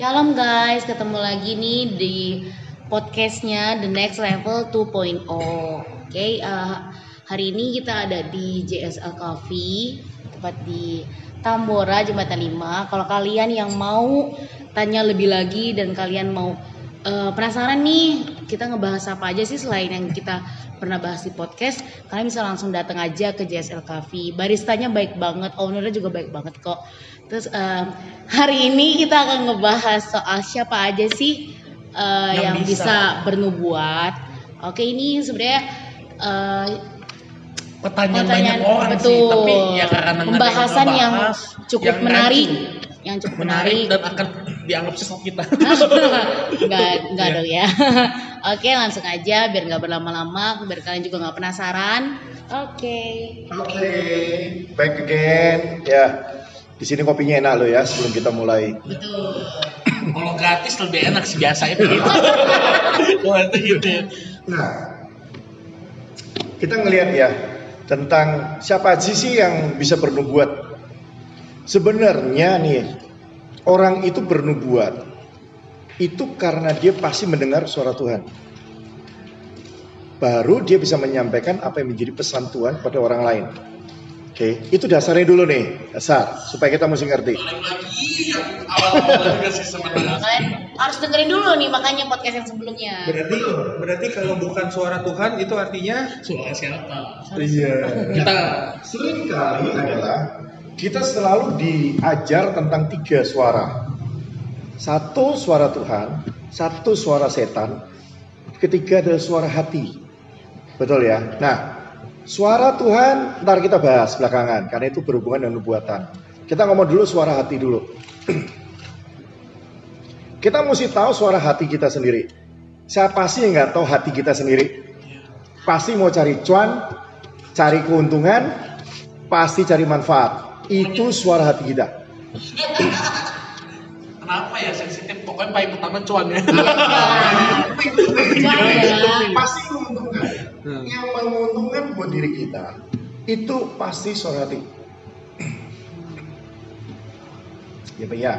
Shalom guys, ketemu lagi nih di podcastnya The Next Level 2.0. Oke, eh, hari ini kita ada di JSL Coffee, tepat di Tambora Jembatan 5. Kalau kalian yang mau tanya lebih lagi dan kalian mau eh, penasaran nih kita ngebahas apa aja sih selain yang kita pernah bahas di podcast, kalian bisa langsung datang aja ke JSL Coffee. Baristanya baik banget, ownernya juga baik banget kok. Terus eh, hari ini kita akan ngebahas soal siapa aja sih eh, Yang yang, bisa. bisa. bernubuat. Oke, ini sebenarnya eh, pertanyaan, pertanyaan banyak orang betul. sih tapi ya karena nggak pembahasan yang ngebahas, cukup yang menarik, yang cukup menarik menarik. dan akan dianggap sesat kita Enggak, enggak Iya. dong ya. Oke, langsung aja biar nggak berlama-lama, biar kalian juga nggak penasaran. Oke. Oke, back again. Ya, di sini kopinya enak loh ya sebelum kita mulai. Betul. kalau gratis lebih enak sih biasanya begitu kalau itu gitu ya. Nah, kita ngelihat ya tentang siapa aja sih yang bisa bernubuat. Sebenarnya nih orang itu bernubuat itu karena dia pasti mendengar suara Tuhan. Baru dia bisa menyampaikan apa yang menjadi pesan Tuhan pada orang lain. Oke, itu dasarnya dulu nih, dasar supaya kita mesti ngerti. Balik lagi yang awal-awal harus dengerin dulu nih makanya podcast yang sebelumnya. Berarti berarti kalau bukan suara Tuhan itu artinya suara siapa Iya. kita Sering kali adalah kita selalu diajar tentang tiga suara. Satu suara Tuhan, satu suara setan, ketiga adalah suara hati. Betul ya? Nah, suara Tuhan ntar kita bahas belakangan karena itu berhubungan dengan nubuatan. Kita ngomong dulu suara hati dulu. kita mesti tahu suara hati kita sendiri. Siapa sih yang nggak tahu hati kita sendiri? Pasti mau cari cuan, cari keuntungan, pasti cari manfaat. Itu suara hati kita. kenapa ya sensitif pokoknya paling pertama cuan ya ya. Pasti menguntungkan. Yang menguntungkan buat diri kita itu pasti suara hati. Pak, ya.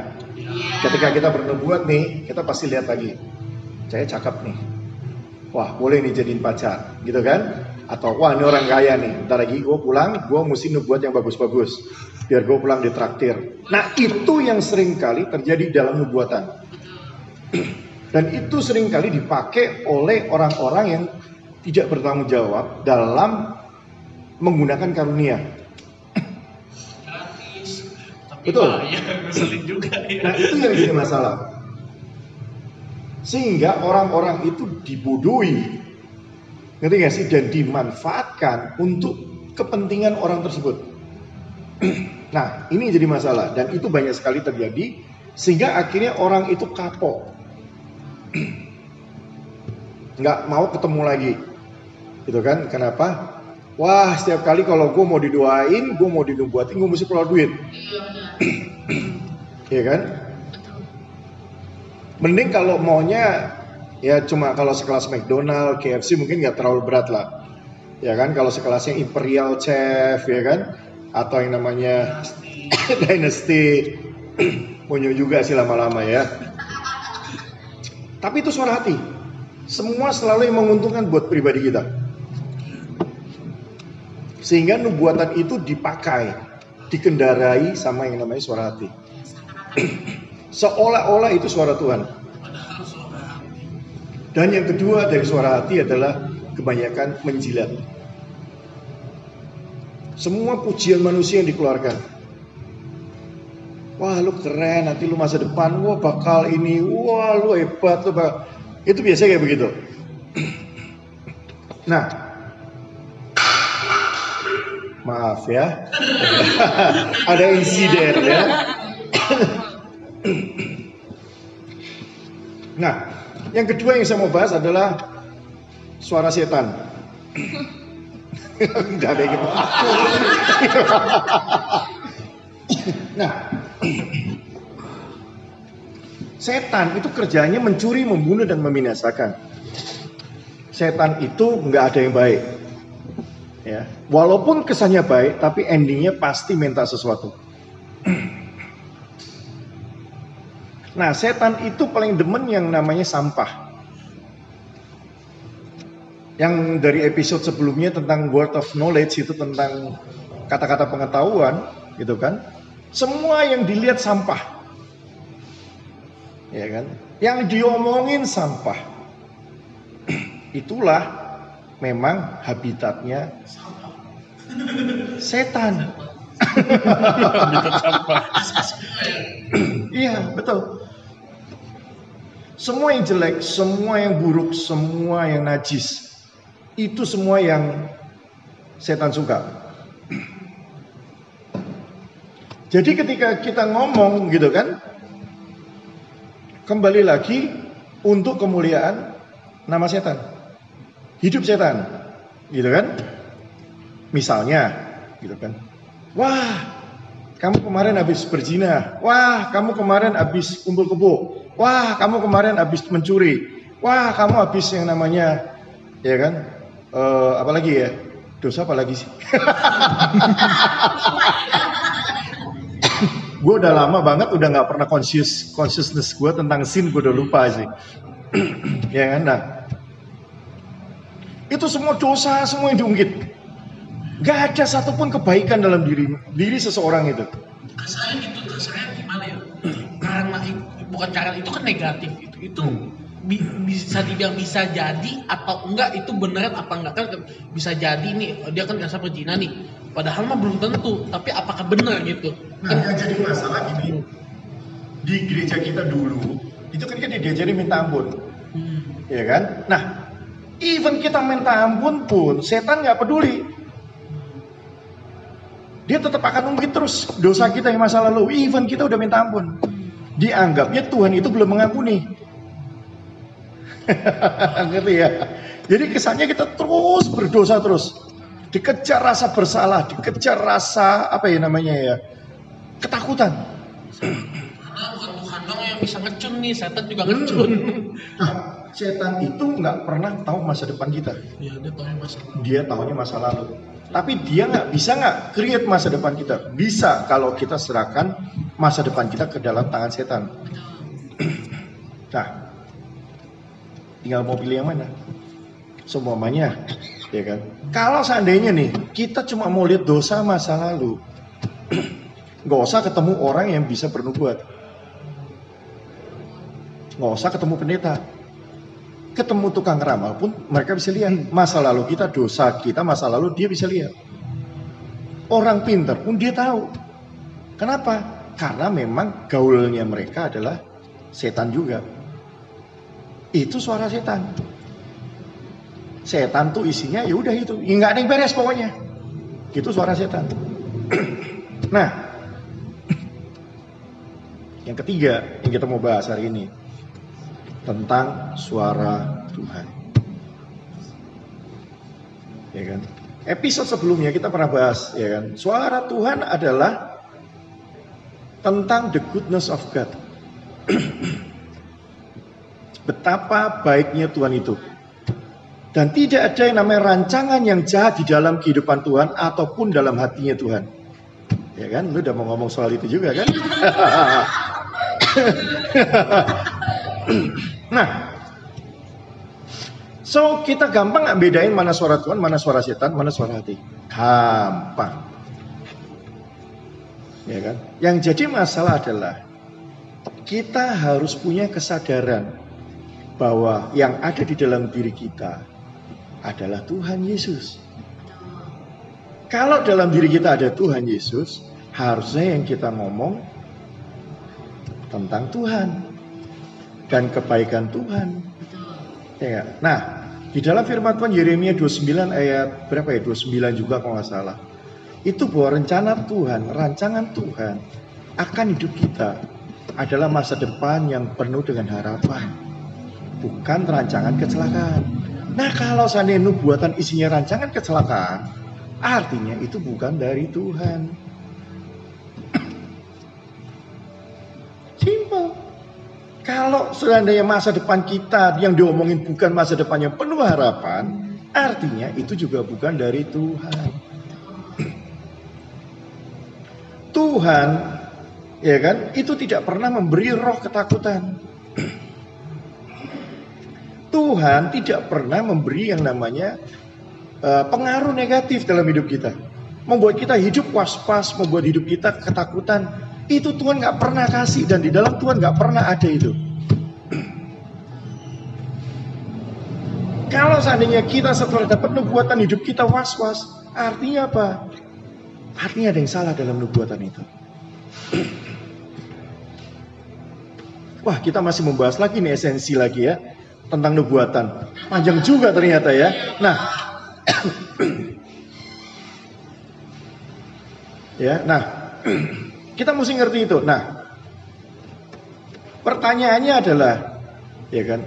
Ketika kita bernubuat nih, kita pasti lihat lagi. Saya cakep nih. Wah, boleh nih jadiin pacar, gitu kan? Atau wah ini orang kaya nih. Ntar lagi gue pulang, gue mesti nubuat yang bagus-bagus. Biar gue pulang ditraktir. Nah itu yang sering kali terjadi dalam nubuatan. Dan itu sering kali dipakai oleh orang-orang yang tidak bertanggung jawab dalam menggunakan karunia. Betul. bayar ngeselin juga ya Nah itu yang jadi masalah. Sehingga orang-orang itu dibodohi. Ngerti gak sih? Dan dimanfaatkan untuk kepentingan orang tersebut. nah ini jadi masalah. Dan itu banyak sekali terjadi. Sehingga akhirnya orang itu kapok. nggak mau ketemu lagi. Gitu kan? Kenapa? Wah setiap kali kalau gue mau didoain, gue mau dinubuatin, gue mesti keluar duit. Iya kan? Mending kalau maunya ya cuma kalau sekelas McDonald, KFC mungkin nggak terlalu berat lah. Ya kan? Kalau sekelasnya Imperial Chef ya kan? Atau yang namanya Dynasty punya juga sih lama-lama ya. Tapi itu suara hati. Semua selalu yang menguntungkan buat pribadi kita. Sehingga nubuatan itu dipakai, dikendarai sama yang namanya suara hati. Seolah-olah itu suara Tuhan. Dan yang kedua dari suara hati adalah kebanyakan menjilat. Semua pujian manusia yang dikeluarkan. Wah lu keren, nanti lu masa depan, wah bakal ini, wah lu hebat, lu bakal. Itu biasanya kayak begitu. Nah, maaf ya, ada insiden ya. Nah, yang kedua yang saya mau bahas adalah suara setan. Tidak ada yang nah, setan itu kerjanya mencuri, membunuh dan membinasakan. Setan itu nggak ada yang baik. Ya, walaupun kesannya baik, tapi endingnya pasti minta sesuatu. Nah, setan itu paling demen yang namanya sampah. Yang dari episode sebelumnya tentang word of knowledge itu tentang kata-kata pengetahuan, gitu kan? Semua yang dilihat sampah. Ya kan? Yang diomongin sampah. Itulah memang habitatnya setan. Iya, betul. Semua yang jelek, semua yang buruk, semua yang najis, itu semua yang setan suka. Jadi ketika kita ngomong gitu kan, kembali lagi untuk kemuliaan nama setan. Hidup setan. Gitu kan? Misalnya, gitu kan. Wah, kamu kemarin habis berzina. Wah, kamu kemarin habis kumpul kebo. Wah, kamu kemarin habis mencuri. Wah, kamu habis yang namanya, ya kan? Uh, apa lagi ya? Dosa apa lagi sih? gue udah lama banget udah nggak pernah conscious consciousness gue tentang sin gue udah lupa sih. ya kan? Nah, itu semua dosa, semua yang diungkit. Gak ada satupun kebaikan dalam diri diri seseorang itu. Saya itu saya gimana ya? Karena bukan karena itu kan negatif itu. Itu hmm. bi, bisa dibilang bisa jadi atau enggak itu beneran apa enggak kan bisa jadi nih dia kan nggak perzina nih. Padahal mah belum tentu. Tapi apakah benar gitu? Nah, yang jadi masalah gini. Di gereja kita dulu itu kan kita diajari minta ampun. Hmm. Ya kan? Nah, even kita minta ampun pun setan nggak peduli dia tetap akan mungkin terus dosa kita yang masa lalu. Even kita udah minta ampun. Dianggapnya Tuhan itu belum mengampuni. Ngerti ya? Jadi kesannya kita terus berdosa terus. Dikejar rasa bersalah, dikejar rasa apa ya namanya ya? Ketakutan. Karena bukan Tuhan dong yang bisa ngecun nih, setan juga ngecun. Setan itu nggak pernah tahu masa depan kita. Iya, dia tahu masa lalu. Dia tahunya masa lalu. Tapi dia nggak bisa nggak create masa depan kita. Bisa kalau kita serahkan masa depan kita ke dalam tangan setan. nah, tinggal mau pilih yang mana. Semuanya, ya kan. Kalau seandainya nih kita cuma mau lihat dosa masa lalu, nggak usah ketemu orang yang bisa bernubuat, nggak usah ketemu pendeta, ketemu tukang ramal pun mereka bisa lihat masa lalu kita, dosa kita, masa lalu dia bisa lihat. Orang pinter pun dia tahu. Kenapa? Karena memang gaulnya mereka adalah setan juga. Itu suara setan. Setan tuh isinya ya udah itu, ya nggak ada yang beres pokoknya. Itu suara setan. nah, yang ketiga yang kita mau bahas hari ini tentang suara Tuhan. Ya kan? Episode sebelumnya kita pernah bahas ya kan, suara Tuhan adalah tentang the goodness of God. Betapa baiknya Tuhan itu. Dan tidak ada yang namanya rancangan yang jahat di dalam kehidupan Tuhan ataupun dalam hatinya Tuhan. Ya kan? Lu udah mau ngomong soal itu juga kan? nah, so kita gampang nggak bedain mana suara Tuhan, mana suara setan, mana suara hati. Gampang. Ya kan? Yang jadi masalah adalah kita harus punya kesadaran bahwa yang ada di dalam diri kita adalah Tuhan Yesus. Kalau dalam diri kita ada Tuhan Yesus, harusnya yang kita ngomong tentang Tuhan dan kebaikan Tuhan. Ya. Nah, di dalam firman Tuhan Yeremia 29 ayat berapa ya? 29 juga kalau nggak salah. Itu bahwa rencana Tuhan, rancangan Tuhan akan hidup kita adalah masa depan yang penuh dengan harapan. Bukan rancangan kecelakaan. Nah kalau seandainya nubuatan isinya rancangan kecelakaan, artinya itu bukan dari Tuhan. Kalau seandainya masa depan kita yang diomongin bukan masa depan yang penuh harapan, artinya itu juga bukan dari Tuhan. Tuhan ya kan? Itu tidak pernah memberi roh ketakutan. Tuhan tidak pernah memberi yang namanya uh, pengaruh negatif dalam hidup kita. Membuat kita hidup was-was, membuat hidup kita ketakutan. Itu Tuhan nggak pernah kasih dan di dalam Tuhan nggak pernah ada itu. Kalau seandainya kita setelah dapat nubuatan hidup kita was-was, artinya apa? Artinya ada yang salah dalam nubuatan itu. Wah, kita masih membahas lagi nih esensi lagi ya tentang nubuatan. Panjang juga ternyata ya. Nah, ya, nah, kita mesti ngerti itu. Nah, pertanyaannya adalah, ya kan,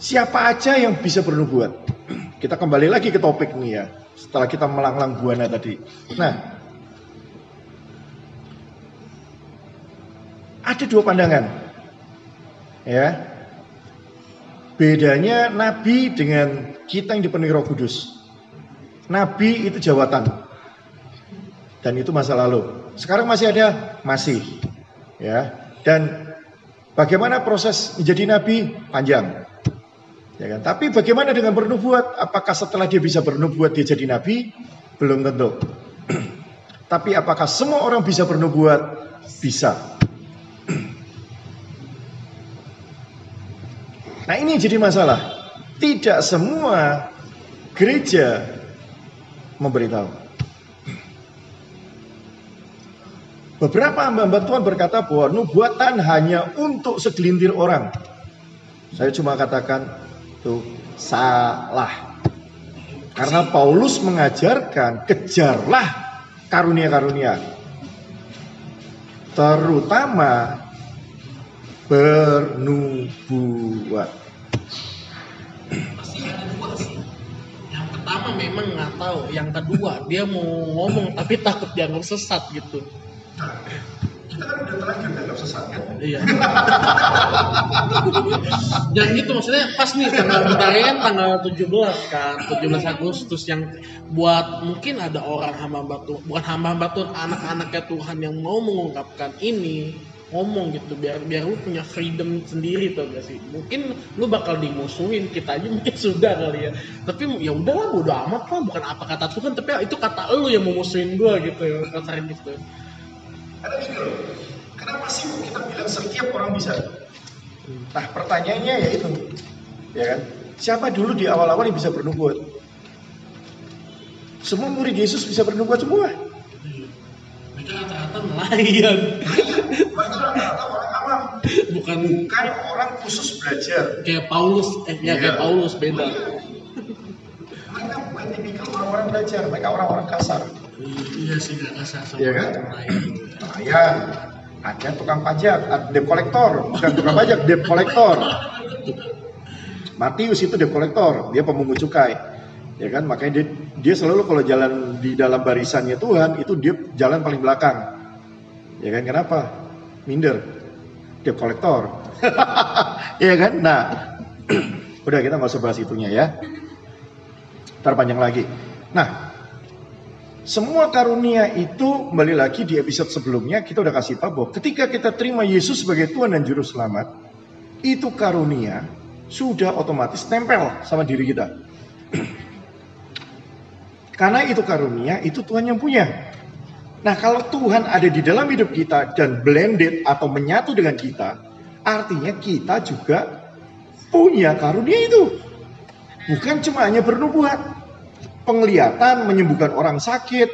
siapa aja yang bisa bernubuat? Kita kembali lagi ke topik nih ya. Setelah kita melanglang buana tadi. Nah, ada dua pandangan. Ya, Bedanya nabi dengan kita yang dipenuhi Roh Kudus. Nabi itu jawatan. Dan itu masa lalu. Sekarang masih ada? Masih. Ya. Dan bagaimana proses menjadi nabi? Panjang. Ya kan? Tapi bagaimana dengan bernubuat? Apakah setelah dia bisa bernubuat dia jadi nabi? Belum tentu. Tapi apakah semua orang bisa bernubuat? Bisa. Nah ini jadi masalah. Tidak semua gereja memberitahu. Beberapa hamba-hamba Tuhan berkata bahwa nubuatan hanya untuk segelintir orang. Saya cuma katakan itu salah. Karena Paulus mengajarkan kejarlah karunia-karunia. Terutama bernubuat. Yang pertama memang nggak tahu, yang kedua dia mau ngomong tapi takut dianggap sesat gitu. Kita kan udah terlanjur dianggap sesat kan? Iya. Dan itu maksudnya pas nih tanggal kan tanggal 17 kan, 17 Agustus yang buat mungkin ada orang hamba-hamba Tuhan, bukan hamba-hamba Tuhan, anak-anaknya Tuhan yang mau mengungkapkan ini ngomong gitu biar biar lu punya freedom sendiri tuh gak sih mungkin lu bakal dimusuhin kita aja mungkin sudah kali ya tapi ya udahlah bodo amat lah bukan apa kata Tuhan tapi itu kata lu yang memusuhin gua gitu ya kasarin gitu ada gini loh kenapa sih kita bilang setiap orang bisa? Nah pertanyaannya ya itu ya kan? Siapa dulu di awal-awal yang bisa bernubuat? Semua murid Yesus bisa bernubuat semua. Mereka rata-rata nelayan. Mereka rata-rata orang awam. Bukan. Bukan orang khusus belajar. Kayak Paulus eh ya kayak Iya. Paulus beda. Mereka bukan tipikal orang-orang belajar mereka orang-orang kasar iya sih gak kasar sama Iya kan? nelayan ada tukang pajak debt kolektor bukan tukang pajak debt kolektor Matius itu debt kolektor dia pemungut cukai. Ya kan? Makanya dia, dia selalu kalau jalan di dalam barisannya Tuhan itu dia jalan paling belakang. Ya kan? Kenapa? Minder. Debt kolektor ya kan? Nah udah kita nggak usah bahas itunya ya. Ntar panjang lagi. Nah semua karunia itu kembali lagi di episode sebelumnya kita udah kasih tahu bahwa ketika kita terima Yesus sebagai Tuhan dan Juru Selamat, itu karunia sudah otomatis tempel sama diri kita. Karena itu karunia, itu Tuhan yang punya. Nah kalau Tuhan ada di dalam hidup kita dan blended atau menyatu dengan kita, artinya kita juga punya karunia itu. Bukan cuma hanya bernubuat, penglihatan, menyembuhkan orang sakit,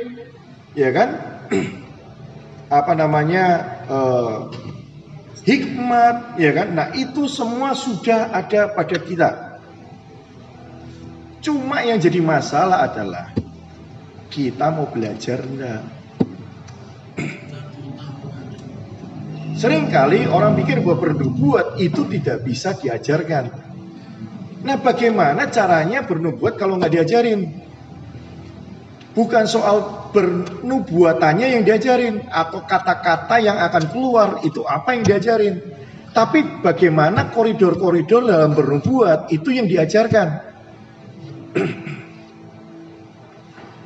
ya kan? Apa namanya eh, hikmat, ya kan? Nah itu semua sudah ada pada kita. Cuma yang jadi masalah adalah kita mau belajar enggak? Seringkali orang pikir bahwa bernubuat itu tidak bisa diajarkan. Nah bagaimana caranya bernubuat kalau nggak diajarin? Bukan soal bernubuatannya yang diajarin atau kata-kata yang akan keluar itu apa yang diajarin. Tapi bagaimana koridor-koridor dalam bernubuat itu yang diajarkan.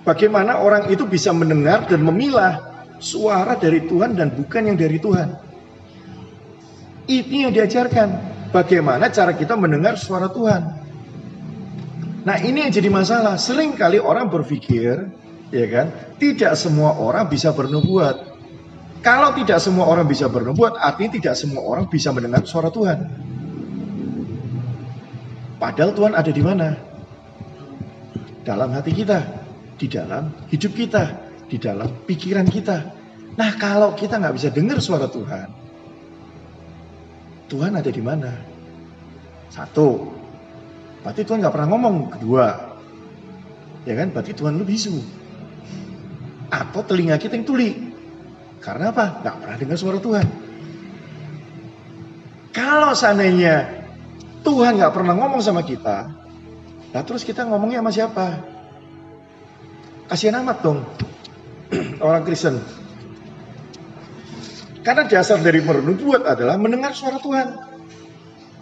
Bagaimana orang itu bisa mendengar dan memilah suara dari Tuhan dan bukan yang dari Tuhan. Ini yang diajarkan. Bagaimana cara kita mendengar suara Tuhan. Nah ini yang jadi masalah. Sering kali orang berpikir, ya kan, tidak semua orang bisa bernubuat. Kalau tidak semua orang bisa bernubuat, artinya tidak semua orang bisa mendengar suara Tuhan. Padahal Tuhan ada di mana? Dalam hati kita, di dalam hidup kita, di dalam pikiran kita. Nah kalau kita nggak bisa dengar suara Tuhan, Tuhan ada di mana? Satu, berarti Tuhan nggak pernah ngomong. Kedua, ya kan? Berarti Tuhan lu bisu. Atau telinga kita yang tuli. Karena apa? Nggak pernah dengar suara Tuhan. Kalau seandainya Tuhan nggak pernah ngomong sama kita, nah terus kita ngomongnya sama siapa? Kasihan amat dong orang Kristen. Karena dasar dari menubuat adalah mendengar suara Tuhan.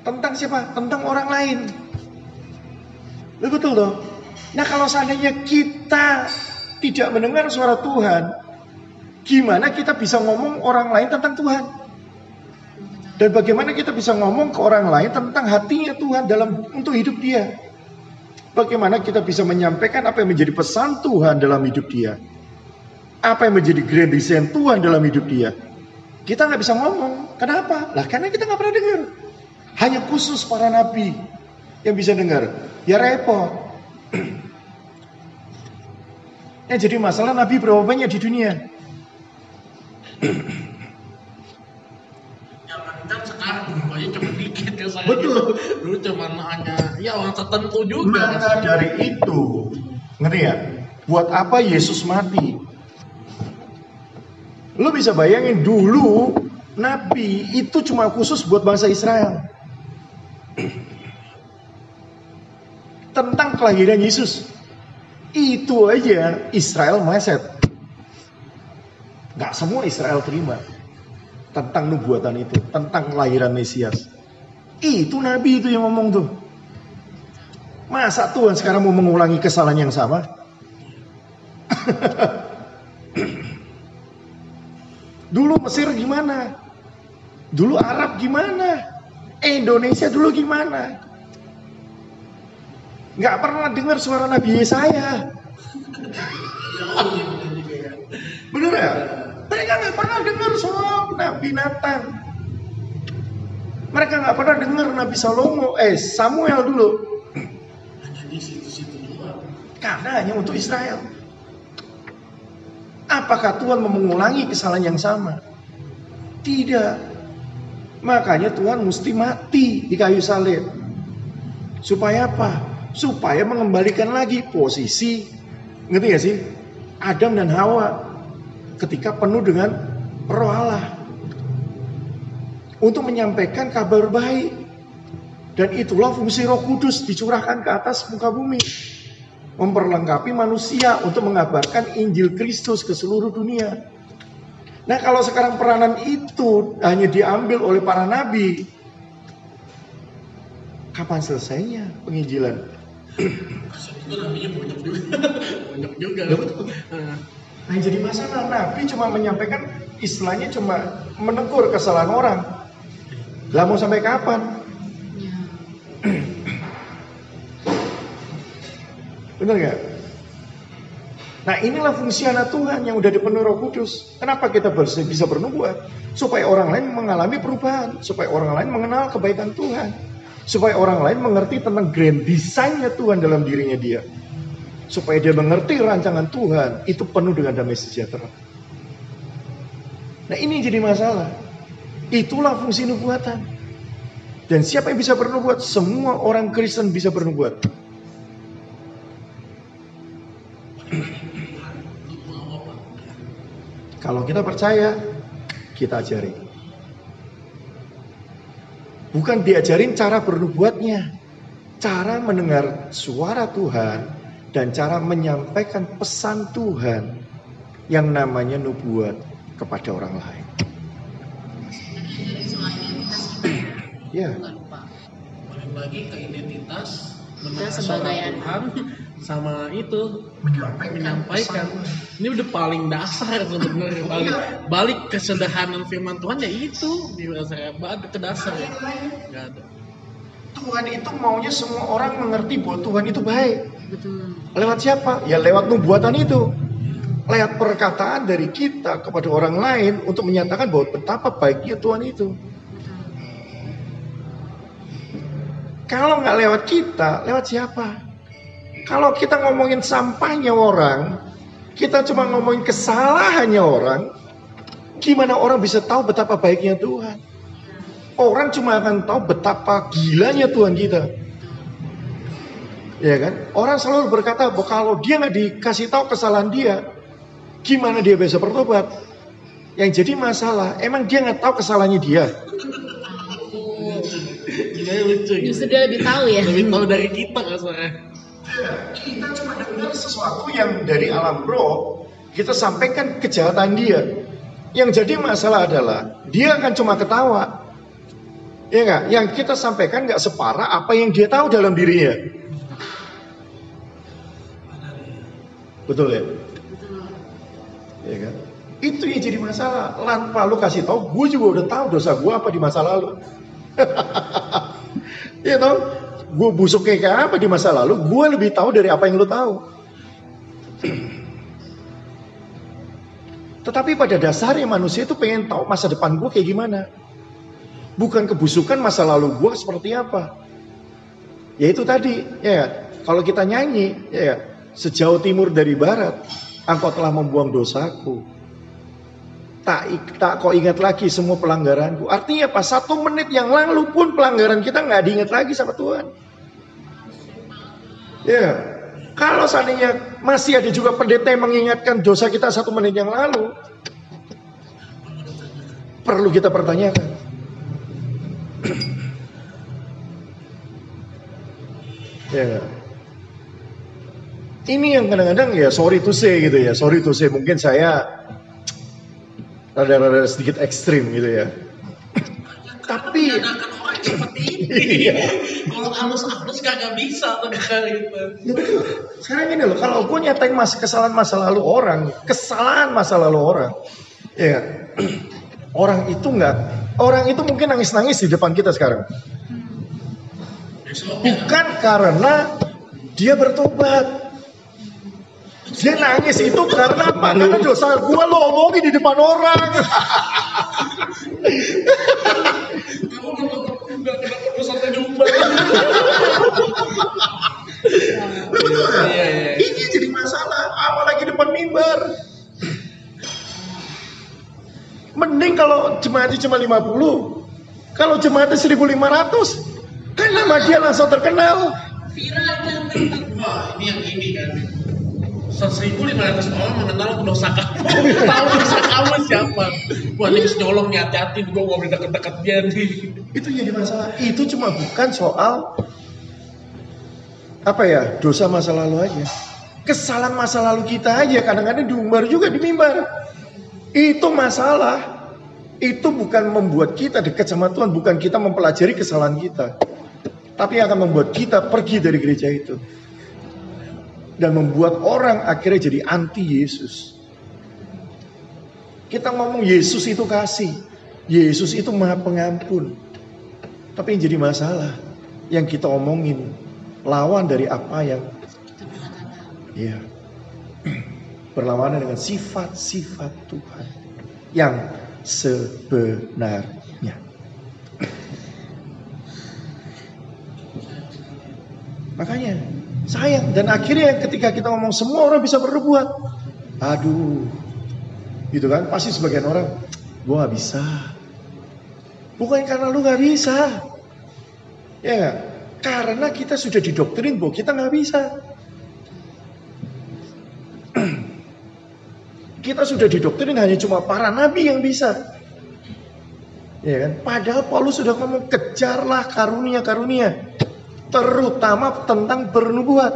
Tentang siapa? Tentang orang lain. Betul dong. Nah kalau seandainya kita tidak mendengar suara Tuhan, gimana kita bisa ngomong orang lain tentang Tuhan? Dan bagaimana kita bisa ngomong ke orang lain tentang hatinya Tuhan dalam untuk hidup dia? Bagaimana kita bisa menyampaikan apa yang menjadi pesan Tuhan dalam hidup dia? Apa yang menjadi grand design Tuhan dalam hidup dia? Kita nggak bisa ngomong. Kenapa? Lah karena kita nggak pernah dengar. Hanya khusus para nabi yang bisa dengar. Ya repot. yang jadi masalah nabi berapa banyak di dunia? ya saya Betul. dulu cuma hanya ya orang tertentu juga Maka dari itu, ngerti ya? Buat apa Yesus mati? Lu bisa bayangin dulu Nabi itu cuma khusus buat bangsa Israel. Tentang kelahiran Yesus. Itu aja Israel meleset. Gak semua Israel terima. Tentang nubuatan itu. Tentang kelahiran Mesias. Itu Nabi itu yang ngomong tuh. Masa Tuhan sekarang mau mengulangi kesalahan yang sama? dulu Mesir gimana? Dulu Arab gimana? Indonesia dulu gimana? Gak pernah dengar suara Nabi Yesaya. Bener ya? Mereka gak pernah dengar suara Nabi Nathan. Mereka gak pernah dengar Nabi Salomo, eh Samuel dulu. Karena hanya untuk Israel. Apakah Tuhan mau mengulangi kesalahan yang sama? Tidak. Makanya Tuhan mesti mati di kayu salib. Supaya apa? Supaya mengembalikan lagi posisi, ngerti gak sih? Adam dan Hawa ketika penuh dengan roh Allah. Untuk menyampaikan kabar baik. Dan itulah fungsi roh kudus dicurahkan ke atas muka bumi memperlengkapi manusia untuk mengabarkan Injil Kristus ke seluruh dunia. Nah, kalau sekarang peranan itu hanya diambil oleh para nabi, kapan selesainya penginjilan? Itu juga juga Ya, betul. Nah, yang jadi masalah nabi cuma menyampaikan istilahnya cuma menegur kesalahan orang. Lah mau sampai kapan? Ya. Benar nggak? Nah inilah fungsi anak Tuhan yang udah dipenuhi roh kudus. Kenapa kita bisa bernubuat? Supaya orang lain mengalami perubahan. Supaya orang lain mengenal kebaikan Tuhan. Supaya orang lain mengerti tentang grand desainnya Tuhan dalam dirinya dia. Supaya dia mengerti rancangan Tuhan itu penuh dengan damai sejahtera. Nah ini jadi masalah. Itulah fungsi nubuatan. Dan siapa yang bisa bernubuat? Semua orang Kristen bisa bernubuat. Kalau kita percaya, kita ajari. Bukan diajarin cara bernubuatnya, cara mendengar suara Tuhan dan cara menyampaikan pesan Tuhan yang namanya nubuat kepada orang lain. soal identitas kita Ya, balik lagi ke identitas kita sebagai Tuhan sama itu menyampaikan ini udah paling dasar sebenarnya balik balik kesederhanaan firman Tuhan ya itu di saya balik ke dasar ya nggak ada Tuhan itu maunya semua orang mengerti bahwa Tuhan itu baik. Betul. Lewat siapa? Ya lewat nubuatan itu. Lewat perkataan dari kita kepada orang lain untuk menyatakan bahwa betapa baiknya Tuhan itu. Kalau nggak lewat kita, lewat siapa? Kalau kita ngomongin sampahnya orang, kita cuma ngomongin kesalahannya orang, gimana orang bisa tahu betapa baiknya Tuhan? Orang cuma akan tahu betapa gilanya Tuhan kita. Ya kan? Orang selalu berkata bahwa kalau dia nggak dikasih tahu kesalahan dia, gimana dia bisa bertobat? Yang jadi masalah, emang dia nggak tahu kesalahannya dia. Gimana lucu gitu. Justru dia lebih tahu ya. lebih tahu dari kita kan soalnya Kita cuma dengar sesuatu yang dari alam roh, kita sampaikan kejahatan dia. Yang jadi masalah adalah dia akan cuma ketawa. Ya nggak? Yang kita sampaikan nggak separah apa yang dia tahu dalam dirinya. Betul ya? Ya kan? Itu yang jadi masalah. Tanpa lu kasih tahu, gue juga udah tahu dosa gue apa di masa lalu. Iya tau? Gue busuk kayak apa di masa lalu, gue lebih tahu dari apa yang lu tahu. Tetapi pada dasarnya manusia itu pengen tahu masa depan gue kayak gimana. Bukan kebusukan masa lalu gue seperti apa. Ya itu tadi, ya kalau kita nyanyi, ya sejauh timur dari barat, engkau telah membuang dosaku. Tak, tak kau ingat lagi semua pelanggaranku. Artinya apa? Satu menit yang lalu pun pelanggaran kita nggak diingat lagi sama Tuhan. Ya, kalau seandainya masih ada juga pendeta yang mengingatkan dosa kita satu menit yang lalu, perlu kita pertanyakan. ya. Ini yang kadang-kadang ya sorry to say gitu ya, sorry to say mungkin saya rada-rada sedikit ekstrim gitu ya. Tapi orang seperti ini kalau halus-halus kagak bisa tuh gitu betul. Sekarang gini loh, kalau gue nyatain mas kesalahan masa lalu orang, kesalahan masa lalu orang, ya orang itu nggak, orang itu mungkin nangis-nangis di depan kita sekarang. Bukan karena dia bertobat. Dia nangis itu karena apa? Karena dosa gue lo omongin di depan orang. Betul nggak? Iya, iya. Ini jadi masalah, apalagi depan mimbar. Mending kalau jemaatnya cuma 50, kalau jemaatnya 1500, kan nama dia langsung terkenal. wah ini yang ini kan 1500 orang mengenal dosa kamu tahu dosa kamu siapa wah ini nyolong nih hati-hati gue gak boleh deket-deket dia nih Itu jadi masalah. Itu cuma bukan soal apa ya dosa masa lalu aja. Kesalahan masa lalu kita aja kadang-kadang diumbar juga di mimbar. Itu masalah. Itu bukan membuat kita dekat sama Tuhan, bukan kita mempelajari kesalahan kita. Tapi akan membuat kita pergi dari gereja itu. Dan membuat orang akhirnya jadi anti Yesus. Kita ngomong Yesus itu kasih. Yesus itu maha pengampun. Tapi yang jadi masalah, yang kita omongin lawan dari apa yang ya berlawanan dengan sifat-sifat Tuhan yang sebenarnya. Makanya sayang dan akhirnya ketika kita ngomong semua orang bisa berbuat, aduh, gitu kan? Pasti sebagian orang, gua nggak bisa. Bukan karena lu nggak bisa, ya nggak? Karena kita sudah didoktrin bahwa kita nggak bisa. kita sudah didoktrin hanya cuma para nabi yang bisa. Ya kan? Padahal Paulus sudah ngomong kejarlah karunia-karunia, terutama tentang bernubuat.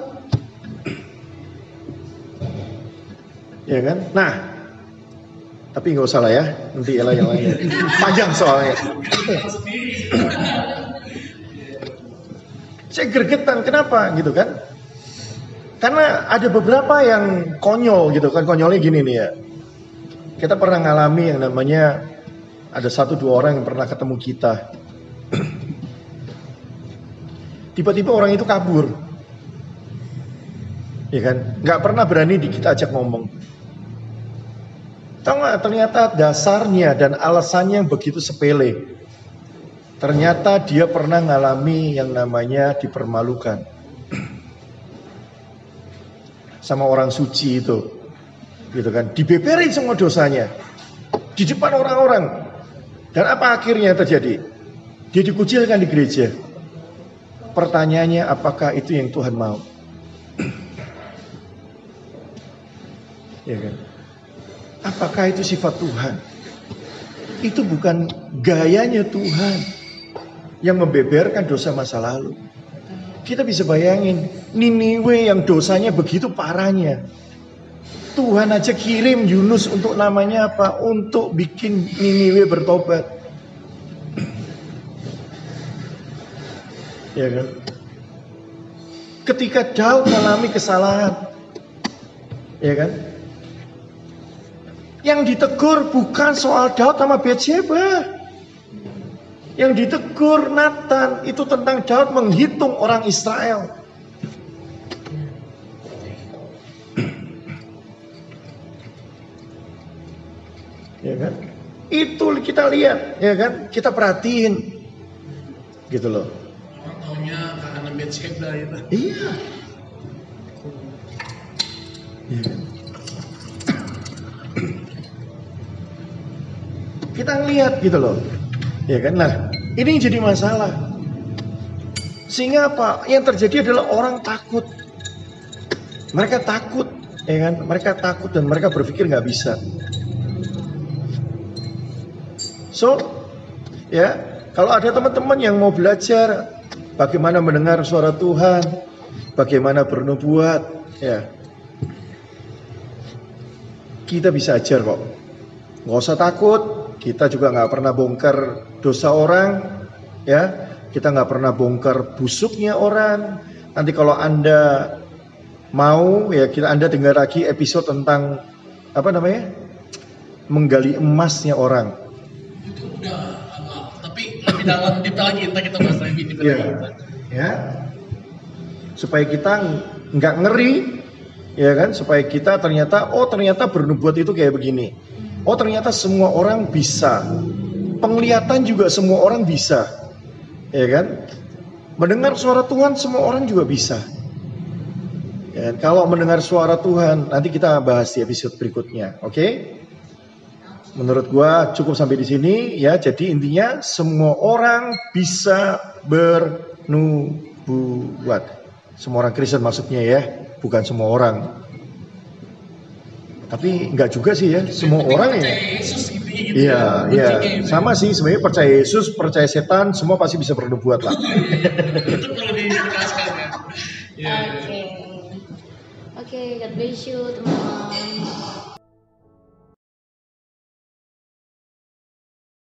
Ya kan? Nah, tapi nggak usah lah ya, nanti lah yang lain. Panjang soalnya. Saya gregetan, kenapa gitu kan? Karena ada beberapa yang konyol gitu kan, konyolnya gini nih ya. Kita pernah ngalami yang namanya ada satu dua orang yang pernah ketemu kita. Tiba-tiba orang itu kabur. Ya kan? Nggak pernah berani di kita ajak ngomong. Tahu nggak ternyata dasarnya dan alasannya yang begitu sepele. Ternyata dia pernah ngalami yang namanya dipermalukan. Sama orang suci itu. Gitu kan. Dibeberin semua dosanya. Di depan orang-orang. Dan apa akhirnya terjadi? Dia dikucilkan di gereja. Pertanyaannya apakah itu yang Tuhan mau? ya kan? Apakah itu sifat Tuhan? Itu bukan gayanya Tuhan yang membeberkan dosa masa lalu. Kita bisa bayangin Niniwe yang dosanya begitu parahnya. Tuhan aja kirim Yunus untuk namanya apa? Untuk bikin Niniwe bertobat. Ya kan? Ketika Daud mengalami kesalahan, ya kan? Yang ditegur bukan soal Daud sama Bathsheba. Yang ditegur Nathan itu tentang Daud menghitung orang Israel. ya kan? Itu kita lihat, ya kan? Kita perhatiin, gitu loh. Taunya karena Bathsheba ya. Iya. Iya kan? Kita lihat gitu loh. Ya kan? Nah, ini jadi masalah. Sehingga apa? Yang terjadi adalah orang takut. Mereka takut, ya kan? Mereka takut dan mereka berpikir nggak bisa. So, ya, kalau ada teman-teman yang mau belajar bagaimana mendengar suara Tuhan, bagaimana bernubuat, ya, kita bisa ajar kok. Nggak usah takut, kita juga nggak pernah bongkar dosa orang, ya. Kita nggak pernah bongkar busuknya orang. Nanti kalau anda mau, ya kita anda dengar lagi episode tentang apa namanya, menggali emasnya orang. Detail lagi entar kita bahas di Iya. Ya. Supaya kita nggak ngeri, ya kan? Supaya kita ternyata, oh ternyata bernubuat itu kayak begini. Oh ternyata semua orang bisa. Penglihatan juga semua orang bisa, ya kan? Mendengar suara Tuhan semua orang juga bisa. Ya, kan? kalau mendengar suara Tuhan, nanti kita bahas di episode berikutnya, oke? Menurut gua cukup sampai di sini ya. Jadi intinya semua orang bisa bernubuat. Semua orang Kristen maksudnya ya, bukan semua orang. Tapi enggak juga sih ya, semua orang ya. Yesus intinya gitu Iya, ya. iya. Sama sih sebenarnya percaya Yesus, percaya setan, semua pasti bisa bernubuat lah. Itu perlu dijelaskan ya. Iya. Oke. Oke, God bless you teman-teman.